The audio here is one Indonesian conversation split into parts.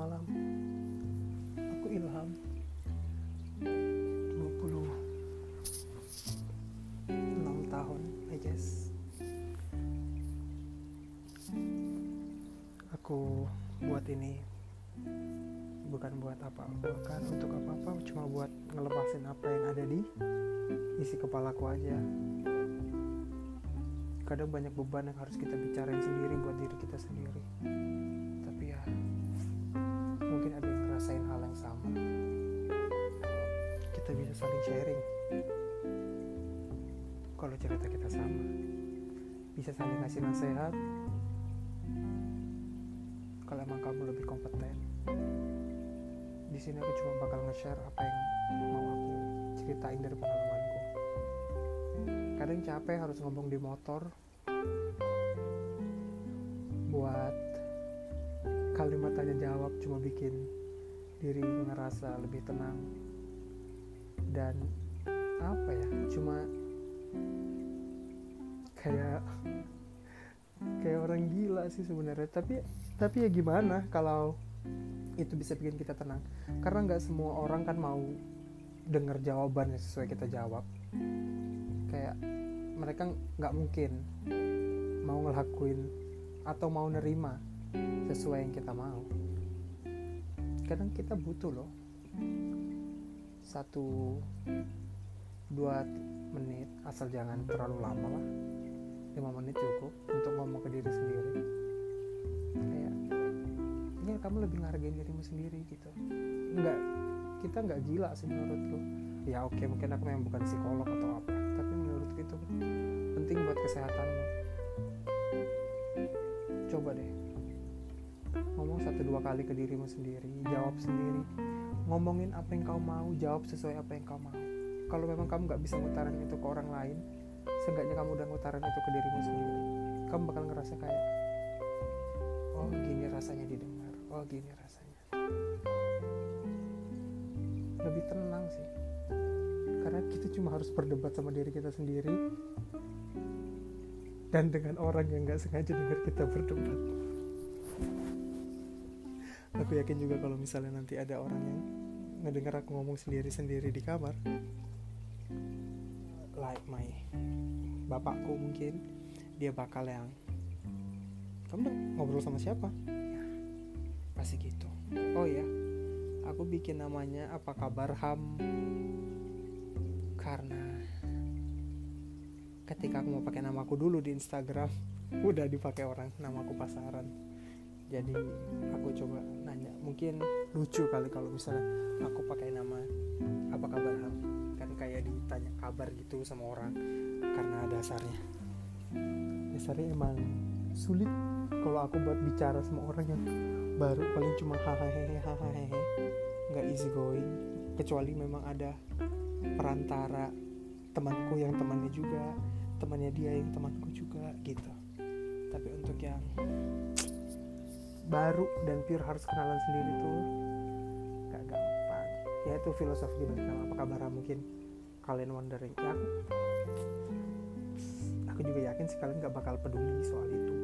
malam Aku Ilham. 26 tahun I guess. Aku buat ini Bukan buat apa-apa Bukan untuk apa-apa Cuma buat ngelepasin apa yang ada di Isi kepalaku aja. Kadang banyak beban yang harus kita bicarain sendiri Buat diri kita sendiri sharing. Kalau cerita kita sama Bisa saling kasih nasihat. Kalau emang kamu lebih kompeten di sini aku cuma bakal nge-share apa yang mau aku ceritain dari pengalamanku. Kadang capek harus ngomong di motor buat kalimat tanya jawab cuma bikin diri ngerasa lebih tenang dan apa ya cuma kayak kayak orang gila sih sebenarnya. Tapi tapi ya gimana kalau itu bisa bikin kita tenang? Karena nggak semua orang kan mau dengar jawaban sesuai kita jawab. Kayak mereka nggak mungkin mau ngelakuin atau mau nerima sesuai yang kita mau. Kadang kita butuh loh satu dua menit asal jangan terlalu lama lah. Lima menit cukup untuk ngomong ke diri sendiri. Kayak ya kamu lebih ngargain dirimu sendiri gitu. Nggak kita nggak gila sih menurutku ya oke mungkin aku memang bukan psikolog atau apa tapi menurutku itu penting buat kesehatanmu. Coba deh ngomong satu dua kali ke dirimu sendiri jawab sendiri ngomongin apa yang kau mau jawab sesuai apa yang kau mau. Kalau memang kamu nggak bisa ngutarin itu ke orang lain seenggaknya kamu udah ngutarin itu ke dirimu sendiri kamu bakal ngerasa kayak oh gini rasanya didengar oh gini rasanya. Lebih tenang sih. Karena kita cuma harus berdebat sama diri kita sendiri dan dengan orang yang nggak sengaja dengar kita berdebat aku yakin juga kalau misalnya nanti ada orang yang ngedengar aku ngomong sendiri-sendiri di kamar like my bapakku mungkin dia bakal yang kamu ngobrol sama siapa? Ya, pasti gitu. Oh ya aku bikin namanya apa kabar ham. Karena ketika aku mau pakai namaku dulu di Instagram udah dipakai orang namaku pasaran jadi aku coba nanya. Mungkin lucu kali kalau misalnya aku pakai nama apa kabar ham kan kayak ditanya kabar gitu sama orang karena dasarnya. Dasarnya emang sulit kalau aku buat bicara sama orang yang baru. Paling cuma hahaha hahaha nggak easy going. Kecuali memang ada perantara temanku yang temannya juga temannya dia yang temanku juga gitu. Tapi untuk yang baru dan pure harus kenalan sendiri tuh gak gampang. Ya itu filosofi dari nama. Apa kabar mungkin kalian wondering. Ya aku, aku juga yakin sih kalian gak bakal peduli soal itu.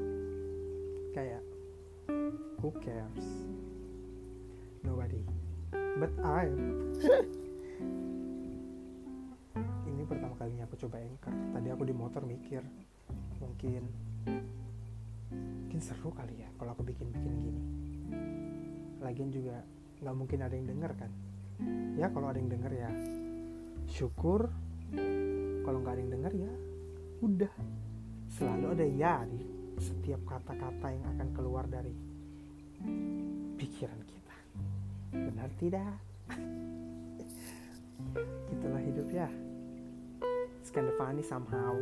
Kayak who cares? Nobody. But I ini pertama kalinya aku coba anchor. Tadi aku di motor mikir mungkin mungkin seru kali ya kalau aku bikin bikin gini. Lagian juga nggak mungkin ada yang denger kan? Ya kalau ada yang denger ya syukur. Kalau nggak ada yang denger ya udah. Selalu ada ya di setiap kata-kata yang akan keluar dari pikiran kita. Benar tidak? Gitulah hidup ya. It's kind of funny somehow